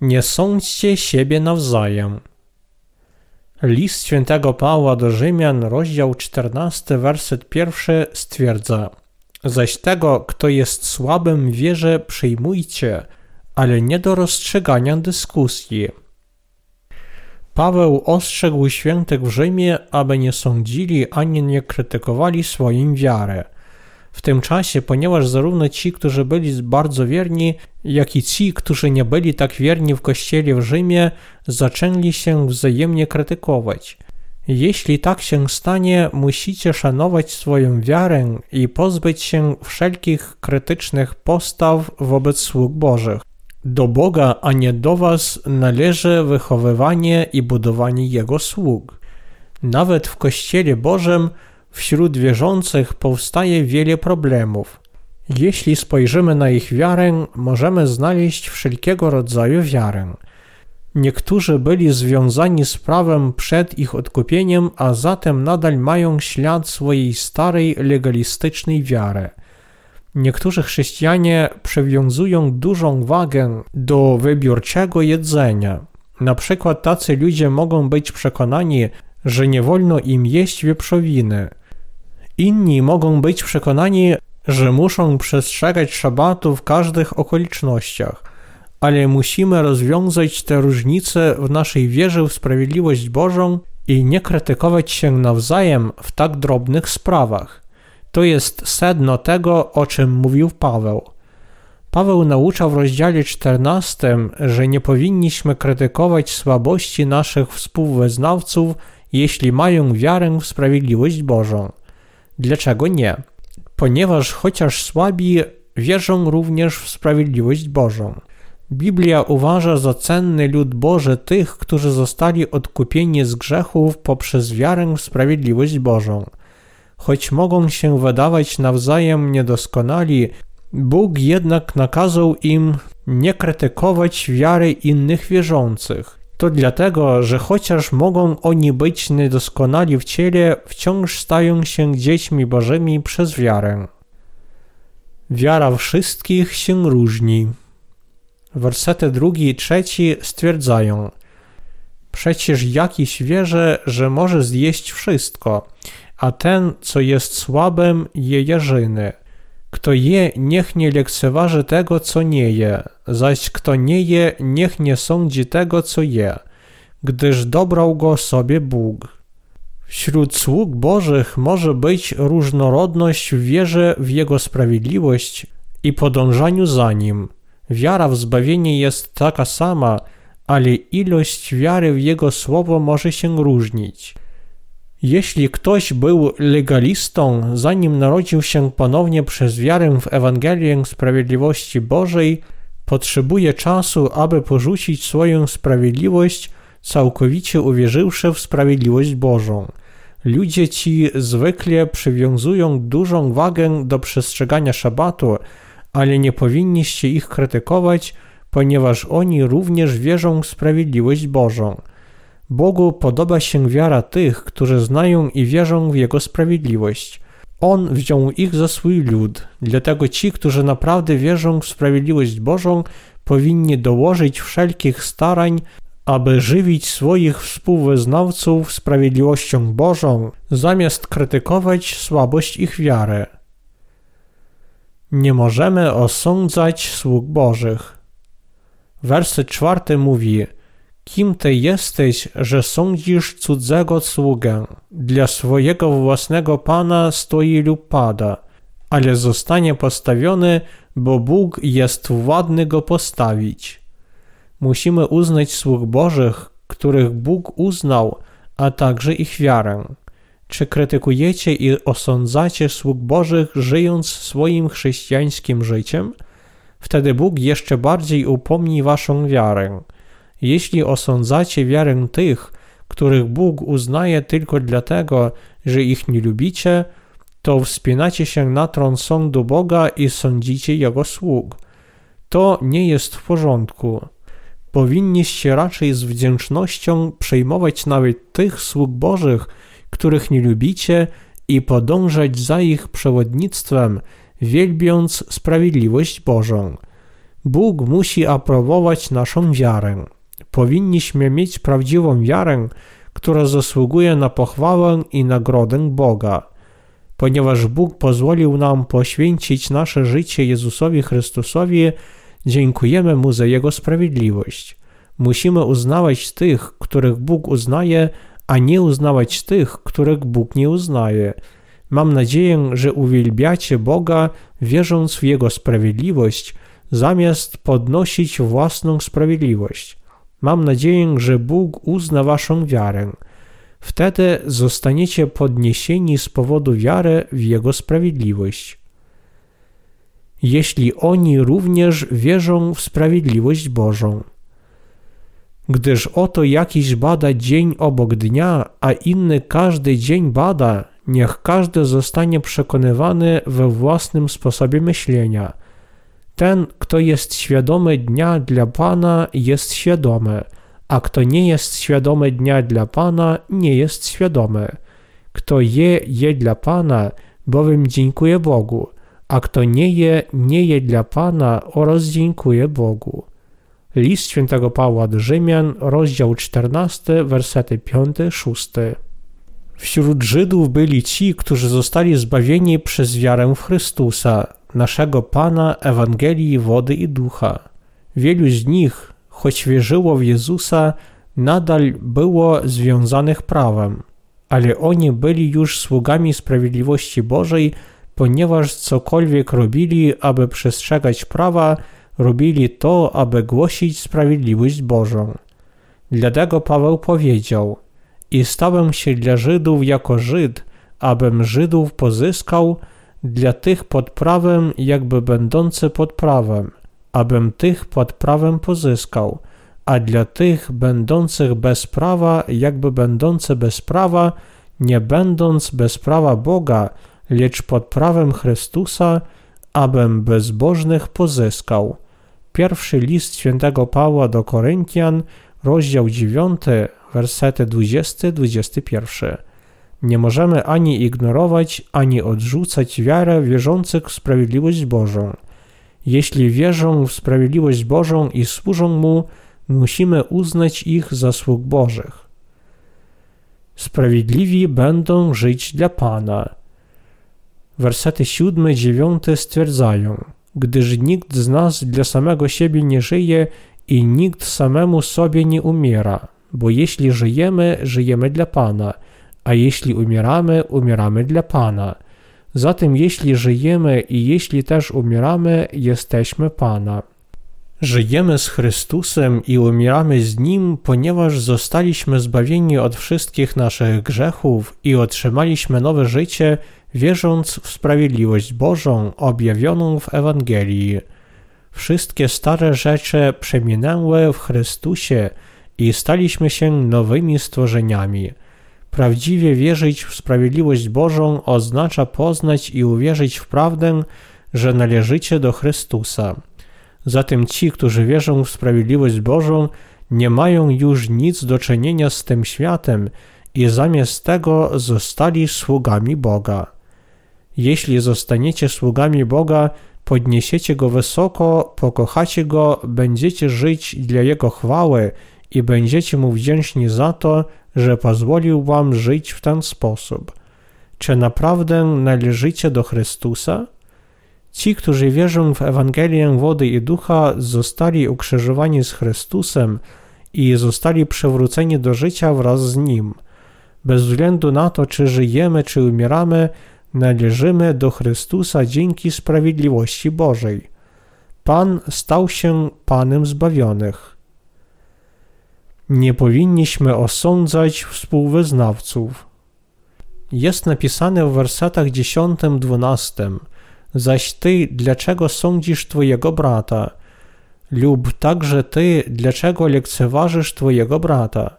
Nie sądźcie siebie nawzajem. List świętego Pawła do Rzymian, rozdział 14, werset pierwszy stwierdza Zaś tego, kto jest słabym w wierze przyjmujcie, ale nie do rozstrzygania dyskusji. Paweł ostrzegł świętych w Rzymie, aby nie sądzili ani nie krytykowali swoim wiary – w tym czasie, ponieważ zarówno ci, którzy byli bardzo wierni, jak i ci, którzy nie byli tak wierni w kościele w Rzymie, zaczęli się wzajemnie krytykować. Jeśli tak się stanie, musicie szanować swoją wiarę i pozbyć się wszelkich krytycznych postaw wobec sług Bożych. Do Boga, a nie do Was należy wychowywanie i budowanie Jego sług. Nawet w Kościele Bożym wśród wierzących powstaje wiele problemów. Jeśli spojrzymy na ich wiarę, możemy znaleźć wszelkiego rodzaju wiarę. Niektórzy byli związani z prawem przed ich odkupieniem, a zatem nadal mają ślad swojej starej legalistycznej wiary. Niektórzy chrześcijanie przywiązują dużą wagę do wybiórczego jedzenia. Na przykład tacy ludzie mogą być przekonani, że nie wolno im jeść wieprzowiny – Inni mogą być przekonani, że muszą przestrzegać szabatu w każdych okolicznościach, ale musimy rozwiązać te różnice w naszej wierze w sprawiedliwość Bożą i nie krytykować się nawzajem w tak drobnych sprawach. To jest sedno tego, o czym mówił Paweł. Paweł naucza w rozdziale 14, że nie powinniśmy krytykować słabości naszych współwyznawców, jeśli mają wiarę w sprawiedliwość Bożą. Dlaczego nie? Ponieważ chociaż słabi wierzą również w sprawiedliwość Bożą. Biblia uważa za cenny lud Boży tych, którzy zostali odkupieni z grzechów poprzez wiarę w sprawiedliwość Bożą. Choć mogą się wydawać nawzajem niedoskonali, Bóg jednak nakazał im nie krytykować wiary innych wierzących. To dlatego, że chociaż mogą oni być niedoskonali w ciele, wciąż stają się dziećmi bożymi przez wiarę. Wiara wszystkich się różni. Wersety drugi i trzeci stwierdzają Przecież jakiś wierzy, że może zjeść wszystko, a ten, co jest słabym, je jarzyny – kto je, niech nie lekceważy tego, co nie je, zaś kto nie je, niech nie sądzi tego, co je, gdyż dobrał go sobie Bóg. Wśród sług Bożych może być różnorodność w wierze w Jego sprawiedliwość i podążaniu za Nim. Wiara w zbawienie jest taka sama, ale ilość wiary w Jego słowo może się różnić. Jeśli ktoś był legalistą, zanim narodził się ponownie przez wiarę w Ewangelię Sprawiedliwości Bożej, potrzebuje czasu, aby porzucić swoją sprawiedliwość, całkowicie uwierzywszy w sprawiedliwość Bożą. Ludzie ci zwykle przywiązują dużą wagę do przestrzegania szabatu, ale nie powinniście ich krytykować, ponieważ oni również wierzą w sprawiedliwość Bożą. Bogu podoba się wiara tych, którzy znają i wierzą w Jego sprawiedliwość. On wziął ich za swój lud, dlatego ci, którzy naprawdę wierzą w sprawiedliwość Bożą, powinni dołożyć wszelkich starań, aby żywić swoich współwyznawców sprawiedliwością Bożą, zamiast krytykować słabość ich wiary. Nie możemy osądzać sług Bożych. Werset czwarty mówi – Kim ty jesteś, że sądzisz cudzego sługę? Dla swojego własnego pana stoi lub pada, ale zostanie postawiony, bo Bóg jest władny go postawić. Musimy uznać sług Bożych, których Bóg uznał, a także ich wiarę. Czy krytykujecie i osądzacie sług Bożych, żyjąc swoim chrześcijańskim życiem? Wtedy Bóg jeszcze bardziej upomni waszą wiarę. Jeśli osądzacie wiarę tych, których Bóg uznaje tylko dlatego, że ich nie lubicie, to wspinacie się na tron sądu Boga i sądzicie Jego sług. To nie jest w porządku. Powinniście raczej z wdzięcznością przejmować nawet tych sług Bożych, których nie lubicie i podążać za ich przewodnictwem, wielbiąc sprawiedliwość Bożą. Bóg musi aprobować naszą wiarę. Powinniśmy mieć prawdziwą wiarę, która zasługuje na pochwałę i nagrodę Boga. Ponieważ Bóg pozwolił nam poświęcić nasze życie Jezusowi Chrystusowi, dziękujemy Mu za Jego sprawiedliwość. Musimy uznawać tych, których Bóg uznaje, a nie uznawać tych, których Bóg nie uznaje. Mam nadzieję, że uwielbiacie Boga, wierząc w Jego sprawiedliwość, zamiast podnosić własną sprawiedliwość. Mam nadzieję, że Bóg uzna waszą wiarę. Wtedy zostaniecie podniesieni z powodu wiary w Jego sprawiedliwość. Jeśli oni również wierzą w sprawiedliwość Bożą. Gdyż oto jakiś bada dzień obok dnia, a inny każdy dzień bada, niech każdy zostanie przekonywany we własnym sposobie myślenia. Ten, kto jest świadomy dnia dla Pana, jest świadomy, a kto nie jest świadomy dnia dla Pana, nie jest świadomy. Kto je, je dla Pana, bowiem dziękuję Bogu, a kto nie je, nie je dla Pana oraz dziękuję Bogu. List świętego Pawła do Rzymian, rozdział 14, wersety 5-6. Wśród Żydów byli ci, którzy zostali zbawieni przez wiarę w Chrystusa, naszego Pana Ewangelii wody i ducha. Wielu z nich, choć wierzyło w Jezusa, nadal było związanych prawem, ale oni byli już sługami sprawiedliwości Bożej, ponieważ cokolwiek robili, aby przestrzegać prawa, robili to, aby głosić sprawiedliwość Bożą. Dlatego Paweł powiedział: I stałem się dla Żydów jako Żyd, abym Żydów pozyskał, dla tych pod prawem, jakby będący pod prawem, abym tych pod prawem pozyskał, a dla tych będących bez prawa, jakby będący bez prawa, nie będąc bez prawa Boga, lecz pod prawem Chrystusa, abym bezbożnych pozyskał. Pierwszy list świętego Pawła do Koryntian, rozdział 9, wersety 20-21. Nie możemy ani ignorować, ani odrzucać wiarę wierzących w sprawiedliwość Bożą. Jeśli wierzą w sprawiedliwość Bożą i służą Mu, musimy uznać ich zasług Bożych. Sprawiedliwi będą żyć dla Pana. Wersety 7-9 stwierdzają, gdyż nikt z nas dla samego siebie nie żyje i nikt samemu sobie nie umiera, bo jeśli żyjemy, żyjemy dla Pana – a jeśli umieramy, umieramy dla Pana. Zatem jeśli żyjemy i jeśli też umieramy, jesteśmy Pana. Żyjemy z Chrystusem i umieramy z Nim, ponieważ zostaliśmy zbawieni od wszystkich naszych grzechów i otrzymaliśmy nowe życie, wierząc w sprawiedliwość Bożą objawioną w Ewangelii. Wszystkie stare rzeczy przeminęły w Chrystusie i staliśmy się nowymi stworzeniami. Prawdziwie wierzyć w sprawiedliwość Bożą oznacza poznać i uwierzyć w prawdę, że należycie do Chrystusa. Zatem ci, którzy wierzą w sprawiedliwość Bożą, nie mają już nic do czynienia z tym światem i zamiast tego zostali sługami Boga. Jeśli zostaniecie sługami Boga, podniesiecie Go wysoko, pokochacie Go, będziecie żyć dla Jego chwały i będziecie Mu wdzięczni za to, że pozwolił wam żyć w ten sposób. Czy naprawdę należycie do Chrystusa? Ci, którzy wierzą w Ewangelię wody i ducha, zostali ukrzyżowani z Chrystusem i zostali przywróceni do życia wraz z Nim. Bez względu na to, czy żyjemy, czy umieramy, należymy do Chrystusa dzięki sprawiedliwości Bożej. Pan stał się Panem zbawionych. Nie powinniśmy osądzać współwyznawców. Jest napisane w wersetach 10-12: Zaś ty, dlaczego sądzisz twojego brata? Lub także ty, dlaczego lekceważysz twojego brata?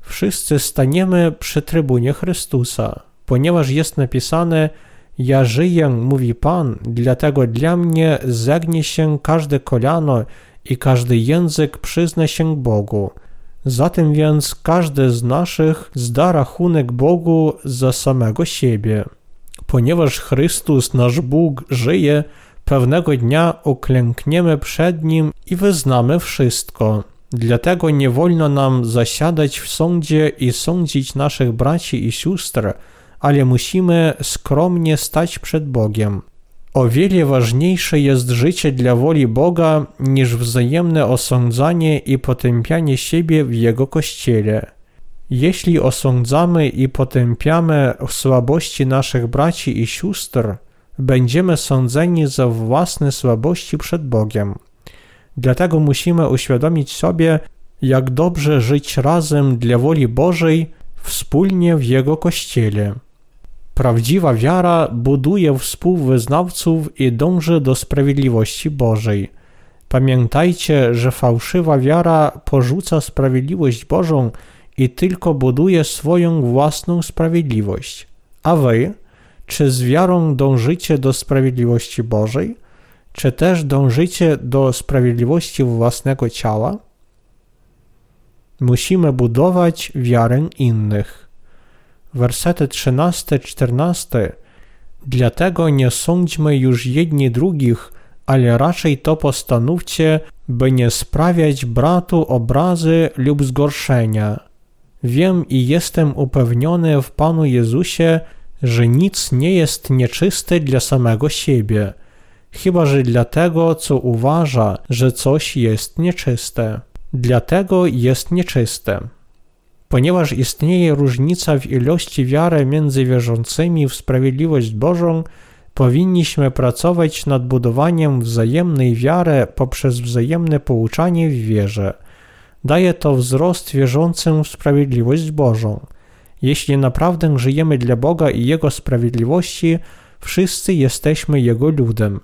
Wszyscy staniemy przy trybunie Chrystusa, ponieważ jest napisane: Ja żyję, mówi Pan, dlatego dla mnie zegnie się każde kolano i każdy język przyzna się Bogu. Zatem więc każdy z naszych zda rachunek Bogu za samego siebie. Ponieważ Chrystus, nasz Bóg, żyje, pewnego dnia uklękniemy przed Nim i wyznamy wszystko. Dlatego nie wolno nam zasiadać w sądzie i sądzić naszych braci i sióstr, ale musimy skromnie stać przed Bogiem. O wiele ważniejsze jest życie dla woli Boga niż wzajemne osądzanie i potępianie siebie w Jego Kościele. Jeśli osądzamy i potępiamy słabości naszych braci i sióstr, będziemy sądzeni za własne słabości przed Bogiem. Dlatego musimy uświadomić sobie, jak dobrze żyć razem dla woli Bożej, wspólnie w Jego Kościele. Prawdziwa wiara buduje współwyznawców i dąży do sprawiedliwości Bożej. Pamiętajcie, że fałszywa wiara porzuca sprawiedliwość Bożą i tylko buduje swoją własną sprawiedliwość. A wy, czy z wiarą dążycie do sprawiedliwości Bożej, czy też dążycie do sprawiedliwości własnego ciała? Musimy budować wiarę innych. Wersety 13-14 Dlatego nie sądźmy już jedni drugich, ale raczej to postanówcie, by nie sprawiać bratu obrazy lub zgorszenia. Wiem i jestem upewniony w Panu Jezusie, że nic nie jest nieczyste dla samego siebie, chyba że dla tego, co uważa, że coś jest nieczyste. Dlatego jest nieczyste. Ponieważ istnieje różnica w ilości wiary między wierzącymi w sprawiedliwość Bożą, powinniśmy pracować nad budowaniem wzajemnej wiary poprzez wzajemne pouczanie w wierze. Daje to wzrost wierzącym w sprawiedliwość Bożą. Jeśli naprawdę żyjemy dla Boga i Jego sprawiedliwości, wszyscy jesteśmy Jego ludem.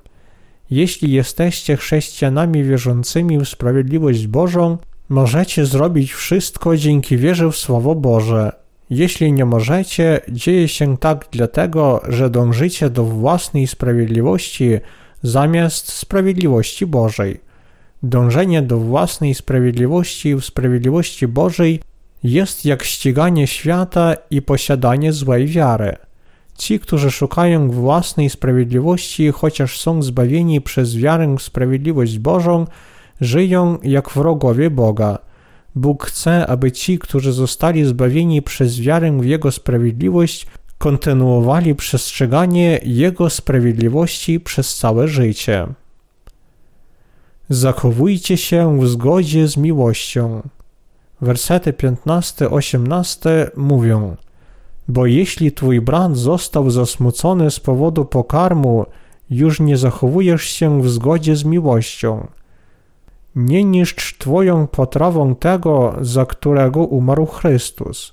Jeśli jesteście chrześcijanami wierzącymi w sprawiedliwość Bożą, możecie zrobić wszystko dzięki wierze w Słowo Boże. Jeśli nie możecie, dzieje się tak dlatego, że dążycie do własnej sprawiedliwości zamiast sprawiedliwości Bożej. Dążenie do własnej sprawiedliwości w sprawiedliwości Bożej jest jak ściganie świata i posiadanie złej wiary. Ci, którzy szukają własnej sprawiedliwości, chociaż są zbawieni przez wiarę w sprawiedliwość Bożą, żyją jak wrogowie Boga. Bóg chce, aby ci, którzy zostali zbawieni przez wiarę w Jego sprawiedliwość, kontynuowali przestrzeganie Jego sprawiedliwości przez całe życie. Zachowujcie się w zgodzie z miłością. Wersety 15-18 mówią: Bo jeśli twój brat został zasmucony z powodu pokarmu, już nie zachowujesz się w zgodzie z miłością. Nie niszcz twoją potrawą tego, za którego umarł Chrystus.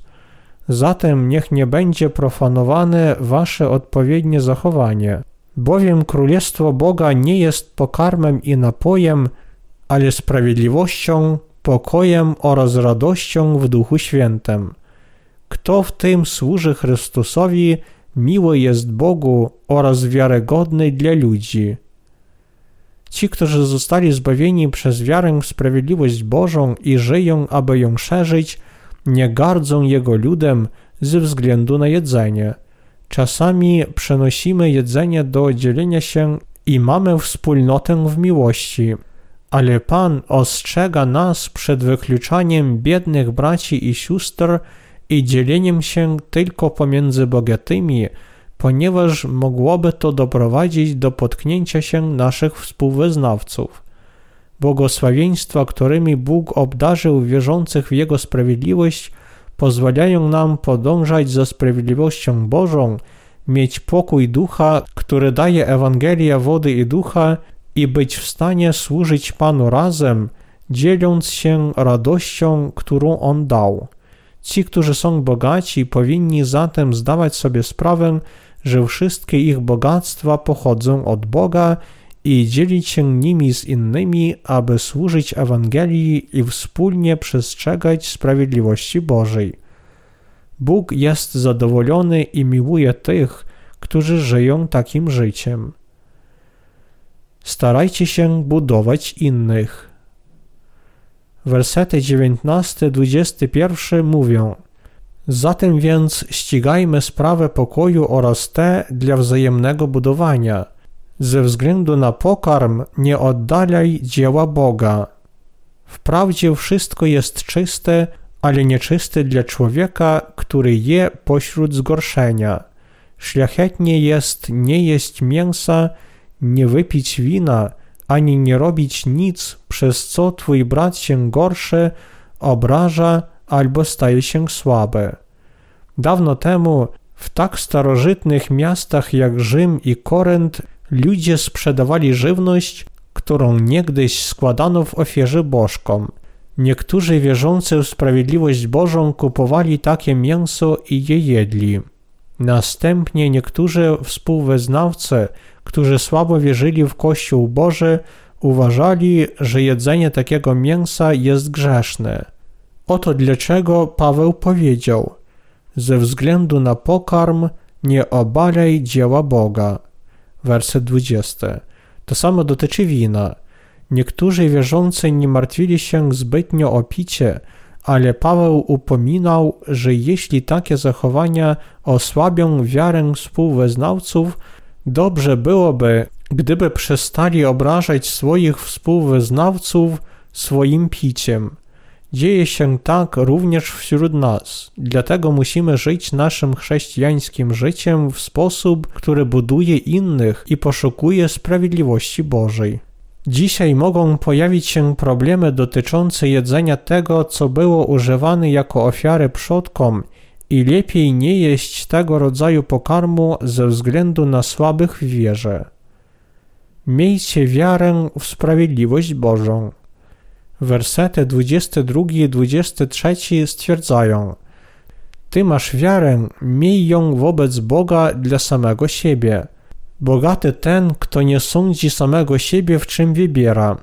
Zatem niech nie będzie profanowane wasze odpowiednie zachowanie, bowiem Królestwo Boga nie jest pokarmem i napojem, ale sprawiedliwością, pokojem oraz radością w Duchu Świętym. Kto w tym służy Chrystusowi, miły jest Bogu oraz wiarygodny dla ludzi. Ci, którzy zostali zbawieni przez wiarę w sprawiedliwość Bożą i żyją, aby ją szerzyć, nie gardzą Jego ludem ze względu na jedzenie. Czasami przenosimy jedzenie do dzielenia się i mamy wspólnotę w miłości, ale Pan ostrzega nas przed wykluczaniem biednych braci i sióstr i dzieleniem się tylko pomiędzy bogatymi, ponieważ mogłoby to doprowadzić do potknięcia się naszych współwyznawców. Błogosławieństwa, którymi Bóg obdarzył wierzących w Jego sprawiedliwość, pozwalają nam podążać za sprawiedliwością Bożą, mieć pokój ducha, który daje Ewangelia wody i ducha i być w stanie służyć Panu razem, dzieląc się radością, którą On dał. Ci, którzy są bogaci, powinni zatem zdawać sobie sprawę, że wszystkie ich bogactwa pochodzą od Boga i dzielić się nimi z innymi, aby służyć Ewangelii i wspólnie przestrzegać sprawiedliwości Bożej. Bóg jest zadowolony i miłuje tych, którzy żyją takim życiem. Starajcie się budować innych. Wersety 19-21 mówią: Zatem więc ścigajmy sprawę pokoju oraz te dla wzajemnego budowania. Ze względu na pokarm nie oddalaj dzieła Boga. Wprawdzie wszystko jest czyste, ale nieczyste dla człowieka, który je pośród zgorszenia. Szlachetnie jest nie jeść mięsa, nie wypić wina, ani nie robić nic, przez co twój brat się gorszy, obraża albo staje się słaby. Dawno temu w tak starożytnych miastach jak Rzym i Korynt ludzie sprzedawali żywność, którą niegdyś składano w ofierze bożkom. Niektórzy wierzący w sprawiedliwość Bożą kupowali takie mięso i je jedli. Następnie niektórzy współwyznawcy, którzy słabo wierzyli w Kościół Boży, uważali, że jedzenie takiego mięsa jest grzeszne. Oto dlaczego Paweł powiedział: Ze względu na pokarm nie obalaj dzieła Boga. Werset 20. To samo dotyczy wina. Niektórzy wierzący nie martwili się zbytnio o picie, ale Paweł upominał, że jeśli takie zachowania osłabią wiarę współwyznawców, dobrze byłoby, gdyby przestali obrażać swoich współwyznawców swoim piciem. Dzieje się tak również wśród nas, dlatego musimy żyć naszym chrześcijańskim życiem w sposób, który buduje innych i poszukuje sprawiedliwości Bożej. Dzisiaj mogą pojawić się problemy dotyczące jedzenia tego, co było używane jako ofiary przodkom i lepiej nie jeść tego rodzaju pokarmu ze względu na słabych w wierze. Miejcie wiarę w sprawiedliwość Bożą. Wersety 22 i 23 stwierdzają: Ty masz wiarę, miej ją wobec Boga dla samego siebie. Bogaty ten, kto nie sądzi samego siebie, w czym wybiera,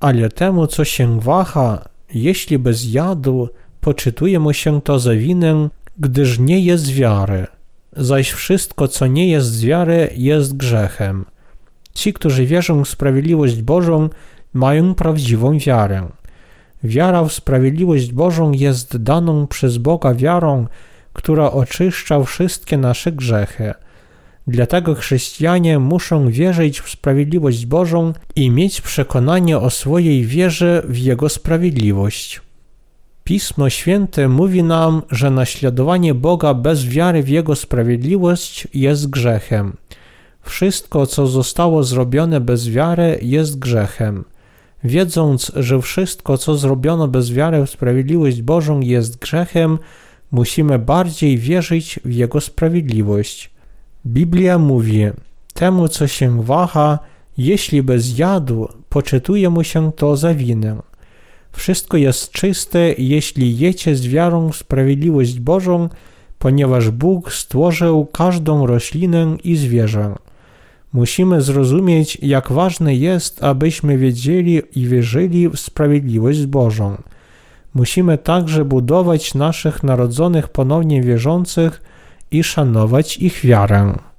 ale temu, co się waha, jeśli bez jadu, poczytuje mu się to za winę, gdyż nie jest wiary. Zaś wszystko, co nie jest z wiary, jest grzechem. Ci, którzy wierzą w sprawiedliwość Bożą, mają prawdziwą wiarę. Wiara w sprawiedliwość Bożą jest daną przez Boga wiarą, która oczyszcza wszystkie nasze grzechy. Dlatego chrześcijanie muszą wierzyć w sprawiedliwość Bożą i mieć przekonanie o swojej wierze w Jego sprawiedliwość. Pismo Święte mówi nam, że naśladowanie Boga bez wiary w Jego sprawiedliwość jest grzechem. Wszystko, co zostało zrobione bez wiary, jest grzechem. Wiedząc, że wszystko, co zrobiono bez wiary w sprawiedliwość Bożą, jest grzechem, musimy bardziej wierzyć w Jego sprawiedliwość. Biblia mówi: Temu, co się waha, jeśli bez jadu, poczytuje mu się to za winę. Wszystko jest czyste, jeśli jecie z wiarą w sprawiedliwość Bożą, ponieważ Bóg stworzył każdą roślinę i zwierzę. Musimy zrozumieć, jak ważne jest, abyśmy wiedzieli i wierzyli w sprawiedliwość Bożą. Musimy także budować naszych narodzonych ponownie wierzących i szanować ich wiarę.